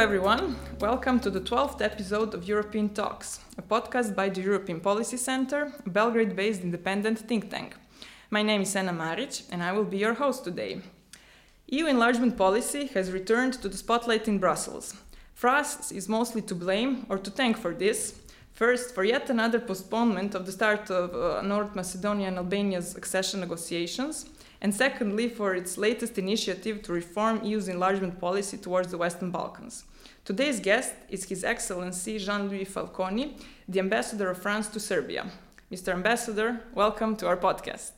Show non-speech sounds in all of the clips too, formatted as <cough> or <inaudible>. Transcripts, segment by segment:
everyone. Welcome to the 12th episode of European Talks, a podcast by the European Policy Center, a Belgrade based independent think tank. My name is Sena Maric, and I will be your host today. EU enlargement policy has returned to the spotlight in Brussels. France is mostly to blame or to thank for this. First, for yet another postponement of the start of uh, North Macedonia and Albania's accession negotiations, and secondly, for its latest initiative to reform EU's enlargement policy towards the Western Balkans. Today's guest is His Excellency Jean Louis Falconi, the Ambassador of France to Serbia. Mr. Ambassador, welcome to our podcast.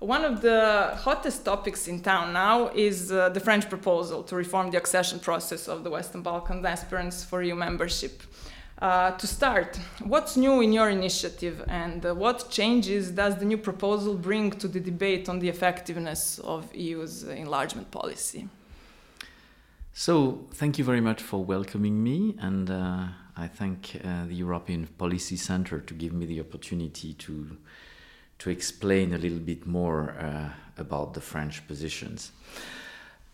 One of the hottest topics in town now is uh, the French proposal to reform the accession process of the Western Balkans aspirants for EU membership. Uh, to start, what's new in your initiative and uh, what changes does the new proposal bring to the debate on the effectiveness of EU's enlargement policy? So, thank you very much for welcoming me, and uh, I thank uh, the European Policy Center to give me the opportunity to to explain a little bit more uh, about the French positions.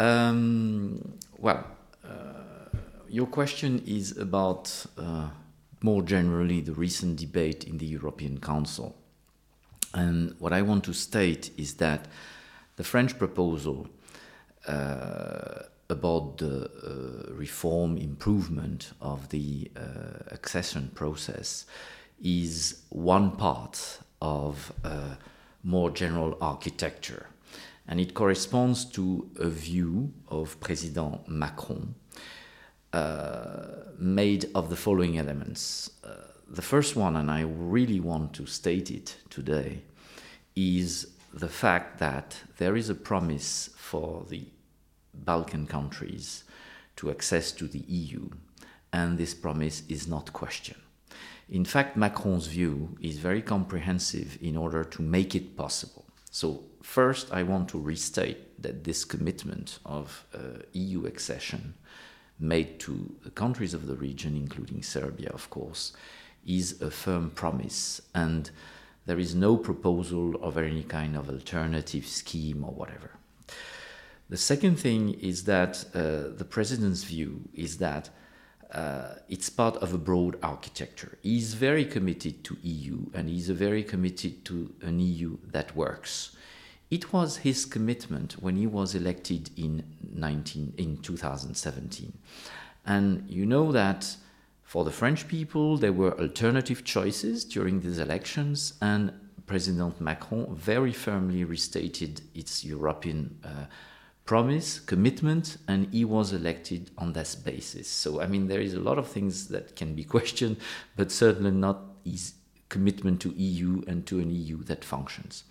Um, well your question is about uh, more generally the recent debate in the European Council. And what I want to state is that the French proposal uh, about the uh, reform improvement of the uh, accession process is one part of a more general architecture. And it corresponds to a view of President Macron uh, made of the following elements. Uh, the first one, and I really want to state it today, is the fact that there is a promise for the Balkan countries to access to the EU, and this promise is not questioned. In fact, Macron's view is very comprehensive in order to make it possible. So, first, I want to restate that this commitment of uh, EU accession made to the countries of the region, including Serbia, of course, is a firm promise. And there is no proposal of any kind of alternative scheme or whatever. The second thing is that uh, the president's view is that uh, it's part of a broad architecture. He's very committed to EU and he's very committed to an EU that works. It was his commitment when he was elected in 19 in 2017. And you know that for the French people there were alternative choices during these elections and President Macron very firmly restated its European uh, promise, commitment, and he was elected on this basis. So, I mean, there is a lot of things that can be <laughs> questioned, but certainly not his commitment to EU and to an EU that functions.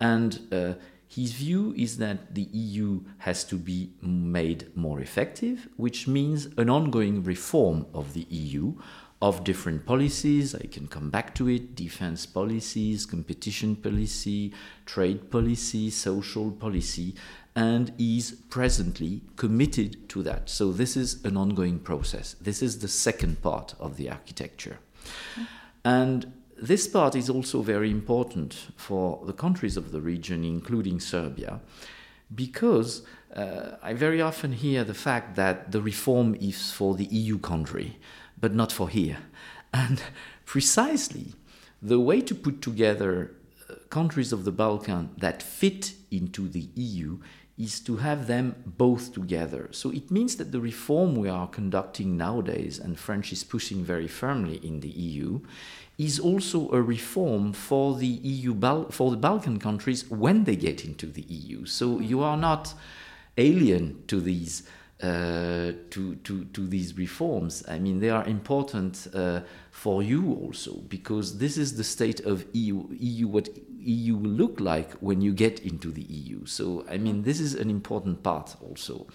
And uh, his view is that the EU has to be made more effective, which means an ongoing reform of the EU of different policies. I can come back to it defense policies, competition policy, trade policy, social policy, and is presently committed to that. So, this is an ongoing process. This is the second part of the architecture. And this part is also very important for the countries of the region, including Serbia, because uh, I very often hear the fact that the reform is for the EU country, but not for here. <laughs> And precisely the way to put together uh, countries of the Balkan that fit into the EU is to have them both together. So it means that the reform we are conducting nowadays, and French is pushing very firmly in the EU, is also a reform for the EU for the Balkan countries when they get into the EU. So you are not alien to these uh, to, to, to these reforms. I mean, they are important uh, for you also because this is the state of EU, EU what EU will look like when you get into the EU. So, I mean, this is an important part also.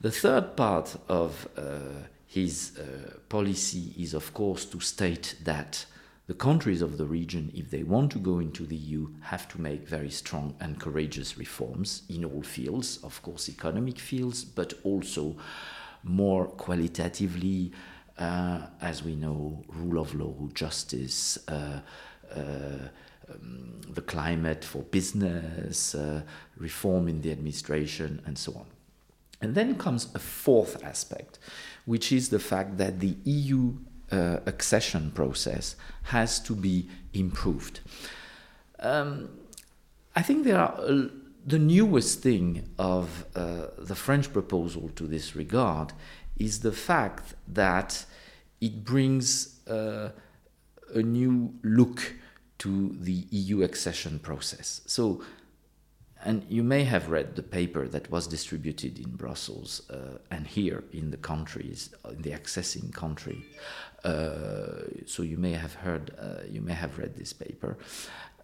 The third part of uh, his uh, policy is, of course, to state that the countries of the region, if they want to go into the EU, have to make very strong and courageous reforms in all fields, of course, economic fields, but also more qualitatively, uh, as we know, rule of law, justice, uh, um, the climate for business, uh, reform in the administration, and so on. And then comes a fourth aspect, which is the fact that the EU uh, accession process has to be improved. Um, I think there are uh, the newest thing of uh, the French proposal to this regard is the fact that it brings uh, a new look to the EU accession process. So, and you may have read the paper that was distributed in Brussels uh, and here in the countries, in the accessing country. Uh, so you may have heard, uh, you may have read this paper.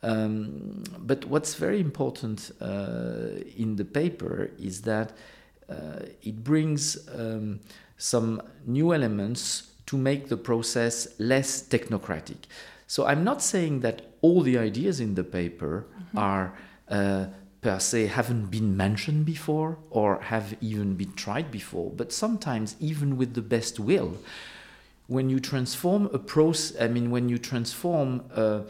Um, but what's very important uh, in the paper is that uh, it brings um, some new elements to make the process less technocratic. So I'm not saying that all the ideas in the paper mm-hmm. are uh, per se haven't been mentioned before or have even been tried before, but sometimes even with the best will, when you transform a process, I mean, when you transform a,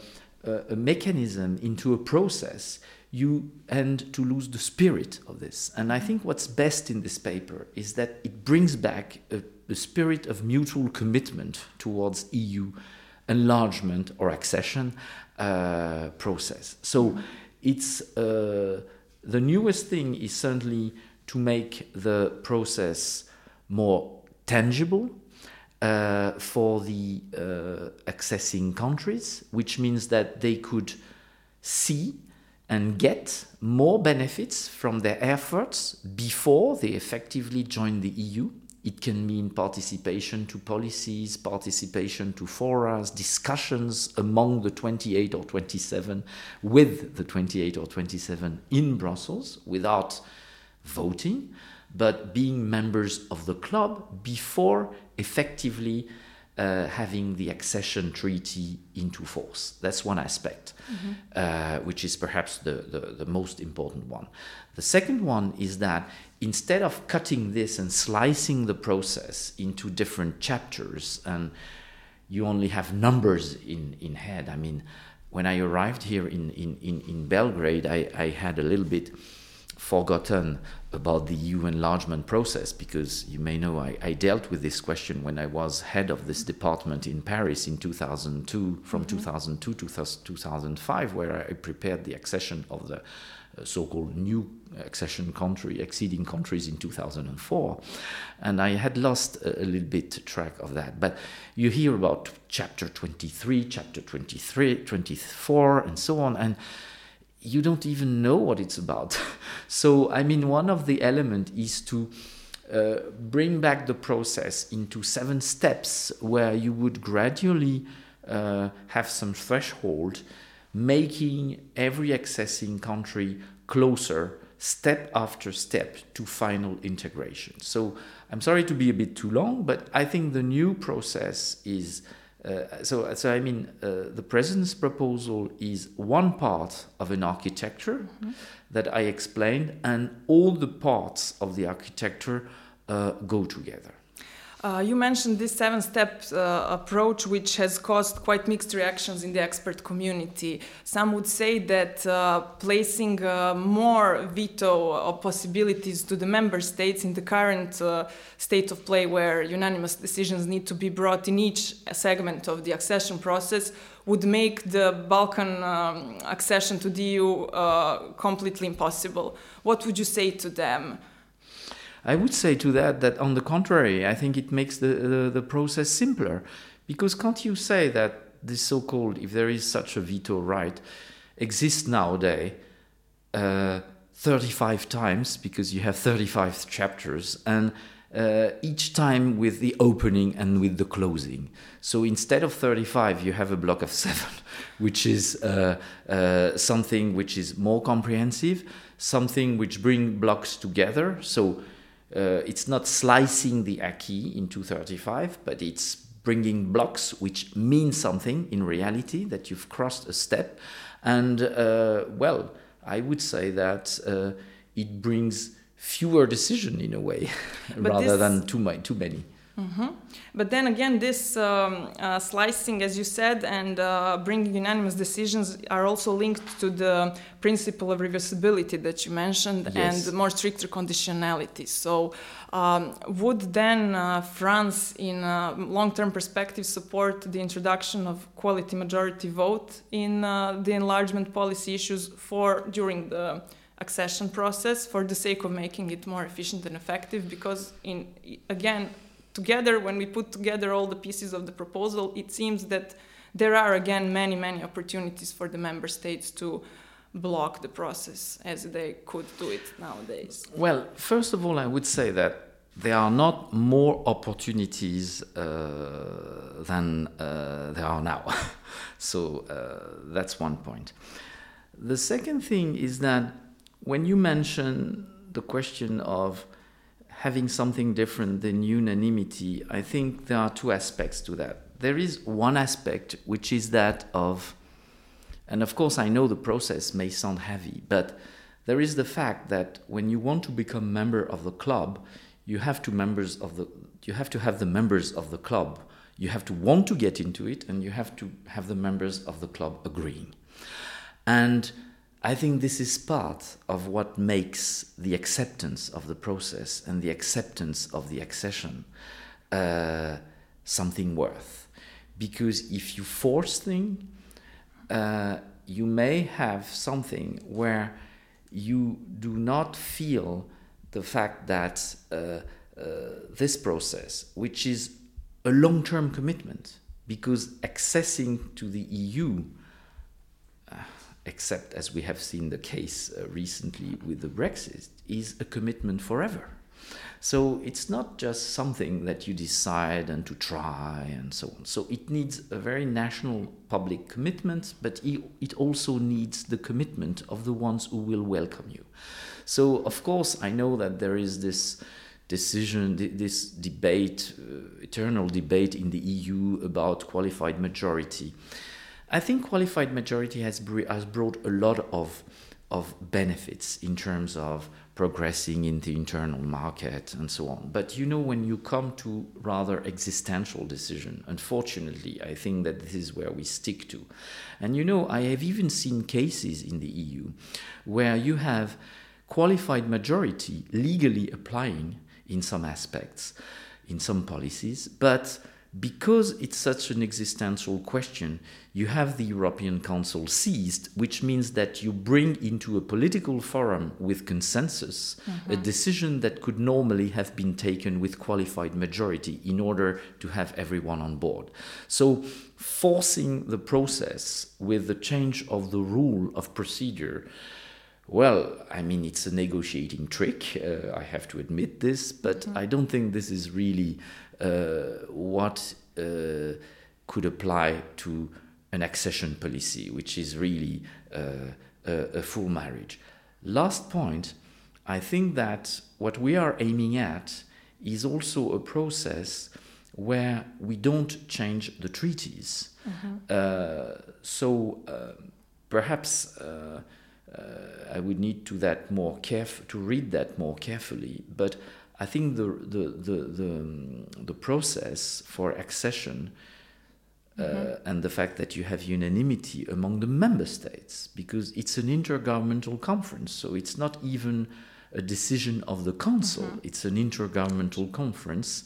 a, a mechanism into a process, you end to lose the spirit of this. And I think what's best in this paper is that it brings back a, a spirit of mutual commitment towards EU enlargement or accession uh, process. So it's uh, the newest thing is certainly to make the process more tangible uh, for the uh, accessing countries, which means that they could see and get more benefits from their efforts before they effectively join the EU. It can mean participation to policies, participation to forums, discussions among the 28 or 27 with the 28 or 27 in Brussels without voting, but being members of the club before effectively uh, having the accession treaty into force. That's one aspect, mm-hmm. uh, which is perhaps the, the, the, most important one. The second one is that instead of cutting this and slicing the process into different chapters, and you only have numbers in, in head, I mean, when I arrived here in, in, in, in Belgrade, I, I had a little bit forgotten about the EU enlargement process because you may know I, I, dealt with this question when I was head of this department in Paris in 2002, from mm-hmm. 2002 to 2005, where I prepared the accession of the uh, so-called new accession country, acceding countries in 2004. And I had lost a, little bit track of that. But you hear about chapter 23, chapter 23, 24, and so on. And you don't even know what it's about. <laughs> so, I mean, one of the elements is to uh, bring back the process into seven steps where you would gradually uh, have some threshold, making every accessing country closer step after step to final integration. So I'm sorry to be a bit too long, but I think the new process is uh, so, so I mean, uh, the president's proposal is one part of an architecture mm-hmm. that I explained, and all the parts of the architecture uh, go together. Uh, you mentioned this seven step uh, approach, which has caused quite mixed reactions in the expert community. Some would say that uh, placing uh, more veto possibilities to the member states in the current uh, state of play, where unanimous decisions need to be brought in each segment of the accession process, would make the Balkan um, accession to the EU uh, completely impossible. What would you say to them? I would say to that that on the contrary, I think it makes the, the, the process simpler. Because can't you say that this so called, if there is such a veto right, exists nowadays uh, 35 times because you have 35 chapters and uh, each time with the opening and with the closing. So instead of 35, you have a block of <laughs> seven, which is uh, uh, something which is more comprehensive, something which bring blocks together. So uh, it's not slicing the acquis into 35, but it's bringing blocks which mean something in reality, that you've crossed a step. And uh, well, I would say that uh, it brings fewer decision in a way <laughs> rather this, than too, too many. Mm-hmm. But then again, this um, uh, slicing, as you said, and uh, bringing unanimous decisions are also linked to the principle of reversibility that you mentioned Yes. and more stricter conditionality. So, um, would then uh, France, in a long term perspective, support the introduction of quality majority vote in uh, the enlargement policy issues for during the accession process for the sake of making it more efficient and effective? Because, in again, together when we put together all the pieces of the proposal it seems that there are again many many opportunities for the member states to block the process as they could do it nowadays Well, first of all, I would say that there are not more opportunities uh, than uh, there are now. <laughs> so uh, that's one point. The second thing is that when you mention the question of having something different than unanimity, I think there are two aspects to that. There is one aspect which is that of, and of course, I know the process may sound heavy, but there is the fact that when you want to become member of the club, you have to members of the you have to have the members of the club. You have to want to get into it, and you have to have the members of the club agreeing. And I think this is part of what makes the acceptance of the process and the acceptance of the accession uh, something worth. Because if you force things, uh, you may have something where you do not feel the fact that uh, uh, this process, which is a long term commitment, because accessing to the EU uh, except as we have seen the case uh, recently with the Brexit, is a commitment forever. So it's not just something that you decide and to try and so on. So it needs a very national public commitment, but it also needs the commitment of the ones who will welcome you. So of course I know that there is this decision, this debate, uh, eternal debate in the EU about qualified majority. I think qualified majority has, has brought a lot of, of benefits in terms of progressing in the internal market and so on. But you know, when you come to rather existential decision, unfortunately, I think that this is where we stick to. And you know, I have even seen cases in the EU where you have qualified majority legally applying in some aspects, in some policies, but because it's such an existential question, you have the European Council seized, which means that you bring into a political forum with consensus a decision that could normally have been taken with qualified majority in order to have everyone on board. So, forcing the process with the change of the rule of procedure well, I mean, it's a negotiating trick. Uh, I have to admit this, but I don't think this is really what uh, could apply to an accession policy, which is really uh, a, a full marriage. Last point I think that what we are aiming at is also a process where we don't change the treaties. Uh, so uh, perhaps. Uh, uh, I would need to that more caref- to read that more carefully. But I think the the the the, um, the process for accession uh, and the fact that you have unanimity among the member states, because it's an intergovernmental conference, so it's not even a decision of the council; it's an intergovernmental conference.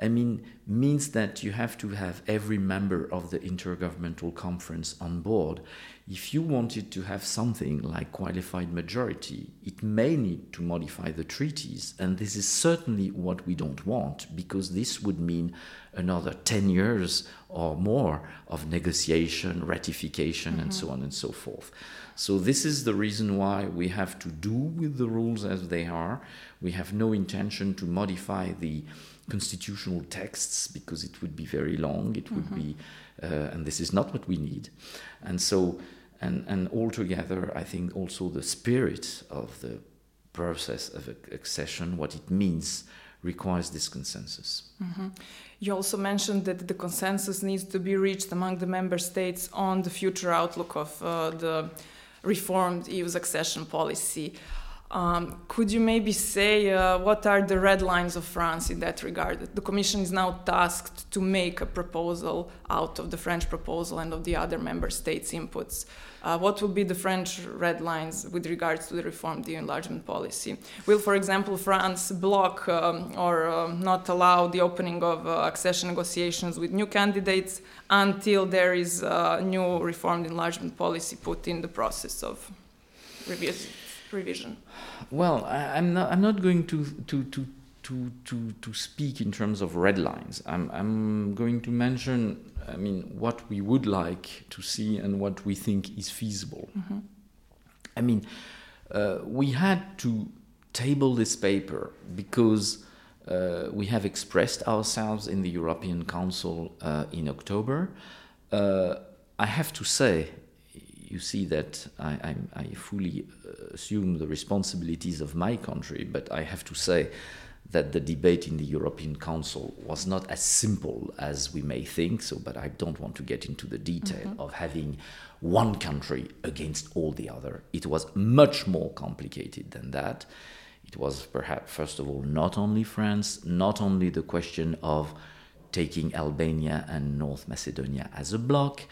I mean, means that you have to have every member of the intergovernmental conference on board. If you wanted to have something like qualified majority, it may need to modify the treaties, and this is certainly what we don't want, because this would mean another 10 years or more of negotiation, ratification, and mm-hmm. so on and so forth. So, this is the reason why we have to do with the rules as they are. We have no intention to modify the constitutional texts because it would be very long. It would be, uh, and this is not what we need. And so, and, and altogether, I think also the spirit of the process of accession, what it means, requires this consensus. You also mentioned that the consensus needs to be reached among the member states on the future outlook of uh, the reformed EU's accession policy. Um, could you maybe say uh, what are the red lines of France in that regard? The Commission is now tasked to make a proposal out of the French proposal and of the other member states' inputs. Uh, what will be the French red lines with regards to the reformed EU enlargement policy? Will, for example, France block um, or uh, not allow the opening of uh, accession negotiations with new candidates until there is a new reformed enlargement policy put in the process of revision? Revision? Well, I, am not. I'm not going to to to. To, to, to speak in terms of red lines. I'm, I'm going to mention, I mean, what we would like to see and what we think is feasible. Mm-hmm. I mean, uh, we had to table this paper because uh, we have expressed ourselves in the European Council uh, in October. Uh, I have to say, you see that I, I, I, fully uh, assume the responsibilities of my country, but I have to say that the debate in the European Council was not as simple as we may think. So, but I don't want to get into the detail mm-hmm. of having one country against all the other. It was much more complicated than that. It was perhaps, first of all, not only France, not only the question of taking Albania and North Macedonia as a block.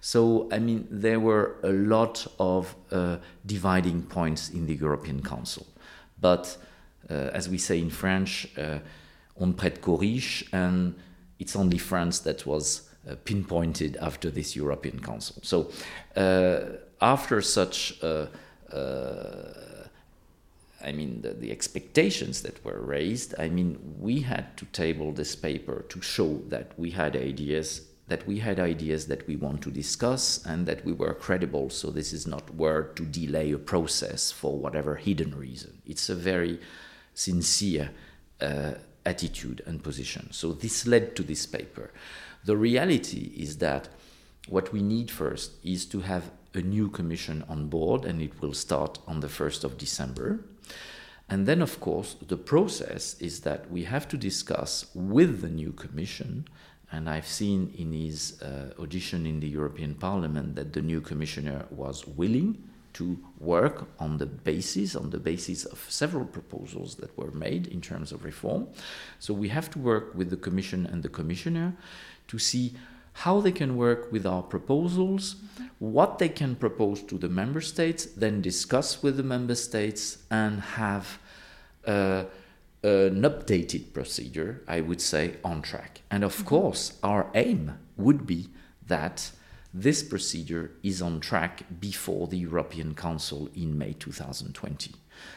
So, I mean, there were a lot of uh, dividing points in the European Council. But uh, as we say in French, uh, on prête riches, and it's only France that was uh, pinpointed after this European Council. So, uh, after such uh, I mean, the, the, expectations that were raised, I mean, we had to table this paper to show that we had ideas, that we had ideas that we want to discuss and that we were credible. So this is not word to delay a process for whatever hidden reason. It's a very sincere uh, attitude and position. So this led to this paper. The reality is that what we need first is to have a new commission on board, and it will start on the 1st of December. And then, of course, the process is that we have to discuss with the new Commission. And I've seen in his uh, audition in the European Parliament that the new Commissioner was willing to work on the basis, on the basis of several proposals that were made in terms of reform. So we have to work with the Commission and the Commissioner to see how they can work with our proposals, what they can propose to the member states, then discuss with the member states and have uh, an updated procedure, I would say, on track. And of mm-hmm. course, our aim would be that this procedure is on track before the European Council in May 2020.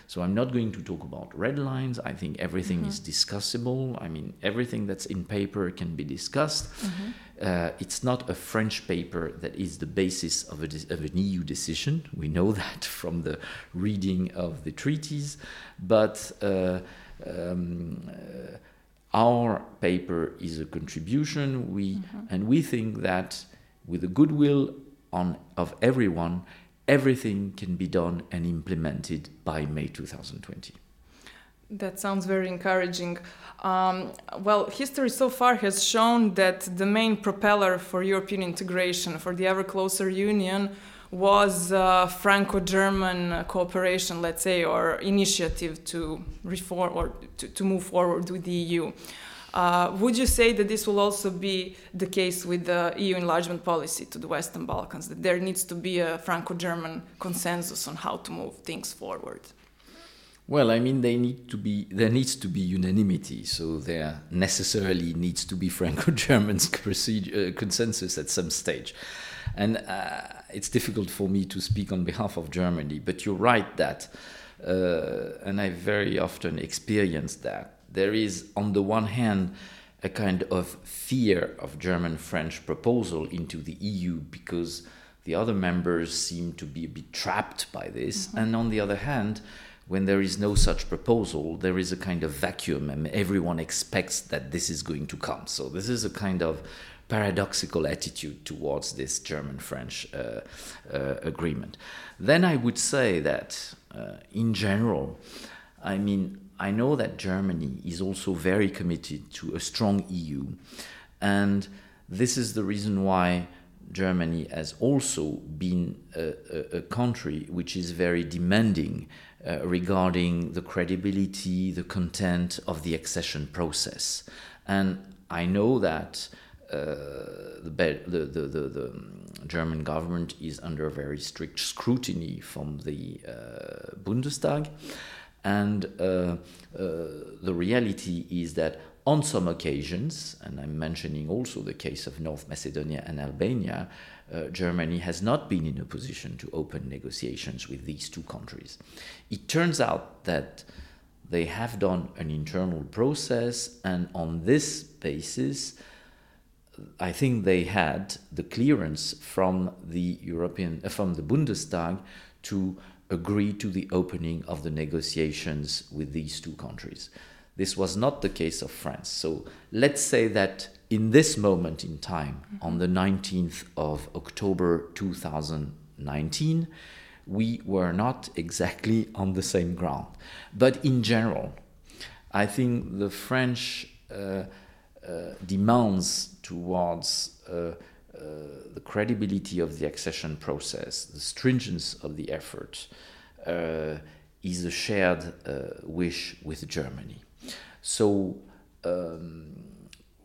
So I'm not going to talk about red lines. I think everything mm-hmm. is discussable. I mean, everything that's in paper can be discussed. Mm-hmm. Uh, it's not a French paper that is the basis of, a of an EU decision. We know <laughs> that from the reading of the treaties. But uh, um, uh, our paper is a contribution. We mm-hmm. and we think that with the goodwill on of everyone, everything can be done and implemented by May 2020. That sounds very encouraging. Um, well, history so far has shown that the main propeller for European integration, for the ever closer union, was uh, Franco German cooperation, let's say, or initiative to reform or to, to move forward with the EU. Uh, would you say that this will also be the case with the EU enlargement policy to the Western Balkans, that there needs to be a Franco German consensus on how to move things forward? Well, I mean, they need to be there needs to be unanimity, so there necessarily needs to be Franco-German <laughs> uh, consensus at some stage, and uh, it's difficult for me to speak on behalf of Germany. But you're right that, uh, and I very often experience that there is, on the one hand, a kind of fear of German French proposal into the EU because the other members seem to be a bit trapped by this. Mm-hmm. And on the other hand, when there is no such proposal, there is a kind of vacuum, and everyone expects that this is going to come. So, this is a kind of paradoxical attitude towards this German French uh, uh, agreement. Then I would say that, uh, in general, I mean, I know that Germany is also very committed to a strong EU, and this is the reason why Germany has also been a, a, a country which is very demanding uh, regarding the credibility, the content of the accession process. And I know that uh, the, the, the, the, German government is under very strict scrutiny from the uh, Bundestag. And uh, uh, the reality is that on some occasions, and I'm mentioning also the case of North Macedonia and Albania, uh, Germany has not been in a position to open negotiations with these two countries. It turns out that they have done an internal process, and on this basis, I think they had the clearance from the European, uh, from the Bundestag to agree to the opening of the negotiations with these two countries. This was not the case of France. So let's say that in this moment in time, mm-hmm. on the 19th of October 2019, we were not exactly <laughs> on the same ground. But in general, I think the French uh, uh, demands towards uh, uh, the credibility of the accession process, the stringence of the effort, uh, is a shared uh, wish with Germany. So um,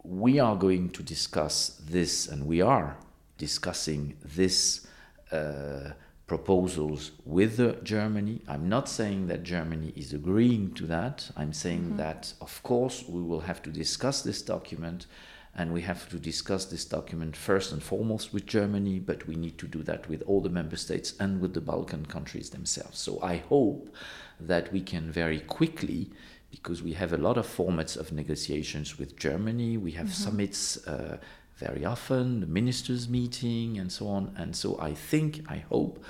we are going to discuss this, and we are discussing this uh, proposals with Germany. I'm not saying that Germany is agreeing to that. I'm saying mm-hmm. that, of course, we will have to discuss this document and we have to discuss this document first and foremost with Germany, but we need to do that with all the member states and with the Balkan countries themselves. So I hope that we can very quickly, because we have a lot of formats of negotiations with Germany, we have mm-hmm. summits. Uh, very often, the ministers' meeting, and so on. And so I think, I hope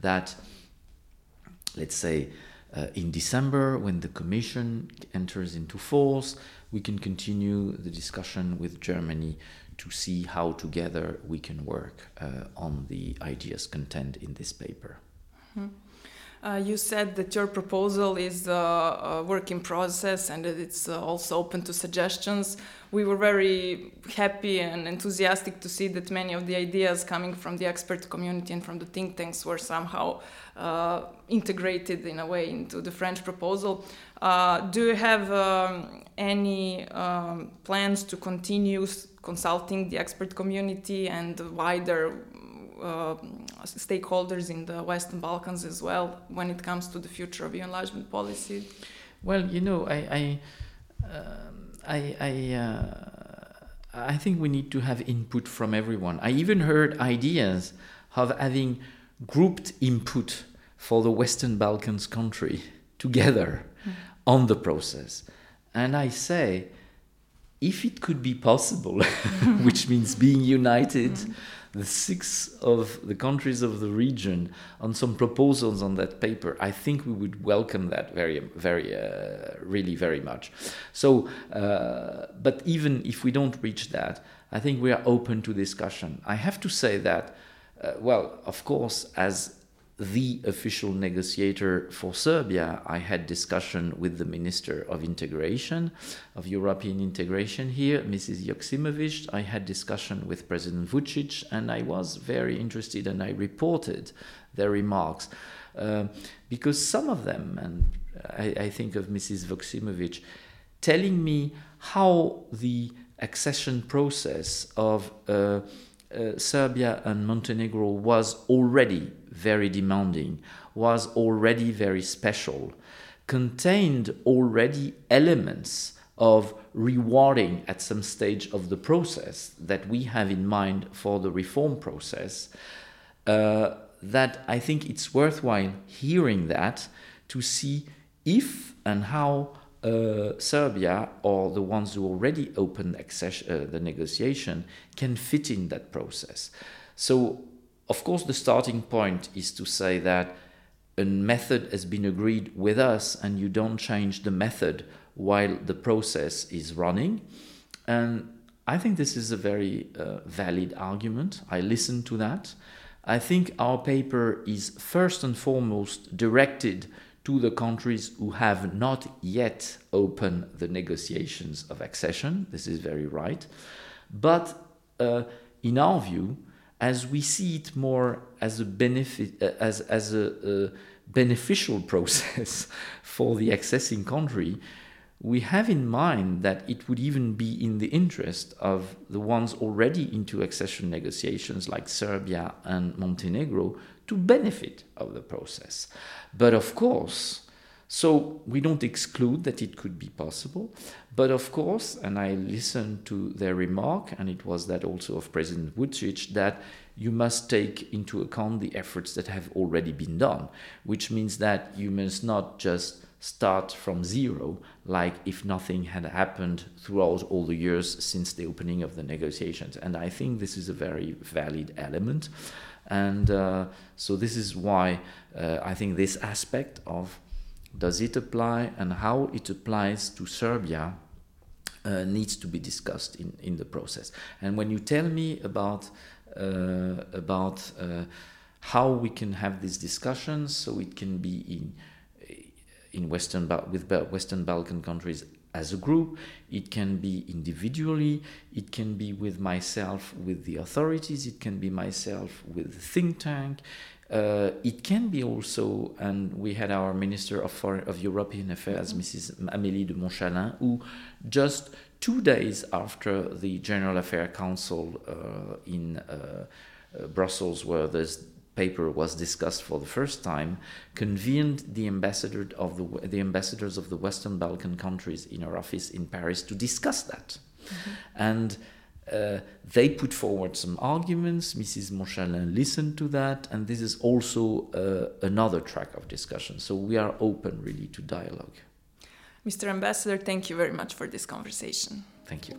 that, let's say, uh, in December, when the Commission enters into force, we can continue the discussion with Germany to see how together we can work uh, on the ideas contained in this paper. Mm-hmm. Uh, you said that your proposal is uh, a work in process and that it's uh, also open to suggestions. We were very happy and enthusiastic to see that many of the ideas coming from the expert community and from the think tanks were somehow uh, integrated in a way into the French proposal. Uh, do you have um, any um, plans to continue consulting the expert community and wider stakeholders in the Western Balkans as well when it comes to the future of EU enlargement policy? Well, you know, I I um, I I, uh, I think we need to have input from everyone. I even heard ideas of having grouped input for the Western Balkans country <laughs> together mm. on the process. And I say, if it could be possible, <laughs> which means being united, mm. The six of the countries of the region on some proposals on that paper, I think we would welcome that very, very, uh, really very much. So, uh, but even if we don't reach that, I think we are open to discussion. I have to say that, uh, well, of course, as the official negotiator for Serbia, I had discussion with the Minister of Integration, of European Integration here, Mrs. Joksimovic. I had discussion with President Vucic, and I was very interested, and I reported their remarks uh, because some of them, and I, I think of Mrs. Joksimovic, telling me how the accession process of uh, uh, Serbia and Montenegro was already very demanding, was already very special, contained already elements of rewarding at some stage of the process that we have in mind for the reform process. Uh, that I think it's worthwhile hearing that to see if and how uh, Serbia or the ones who already opened access, uh, the negotiation can fit in that process. So of course, the starting point is to say that a method has been agreed with us and you don't change the method while the process is running. And I think this is a very uh, valid argument. I listen to that. I think our paper is first and foremost directed to the countries who have not yet opened the negotiations of accession. This is very right. But uh, in our view, as we see it more as a benefit, uh, as, as a, beneficial <laughs> process for the accessing country, we have in mind that it would even be in the interest of the ones already into accession negotiations, like Serbia and Montenegro, to benefit of the process. But of course, so we don't exclude that it could be possible. But of course, and I listened to their remark, and it was that also of President Vucic, that you must take into account the efforts that have already been done, which means that you must not just start from zero, like if nothing had happened throughout all the years since the opening of the negotiations. And I think this is a very valid element. And uh, so, this is why uh, I think this aspect of does it apply and how it applies to Serbia uh, needs to be discussed in, in the process. And when you tell me about uh, about uh, how we can have these discussions, so it can be in in Western with Western Balkan countries as a group, it can be individually, it can be with myself with the authorities, it can be myself with the think tank, uh, it can be also, and we had our Minister of, Foreign, of European Affairs, mm-hmm. Mrs. Amélie de Montchalin, who just two days after the General Affairs Council uh, in uh, uh, Brussels, where this paper was discussed for the first time, convened the ambassador of the, the ambassadors of the Western Balkan countries in our office in Paris to discuss that, mm-hmm. and. Uh, they put forward some arguments. Mrs. Montchalin listened to that, and this is also uh, another track of discussion. So we are open really to dialogue. Mr. Ambassador, thank you very much for this conversation. Thank you.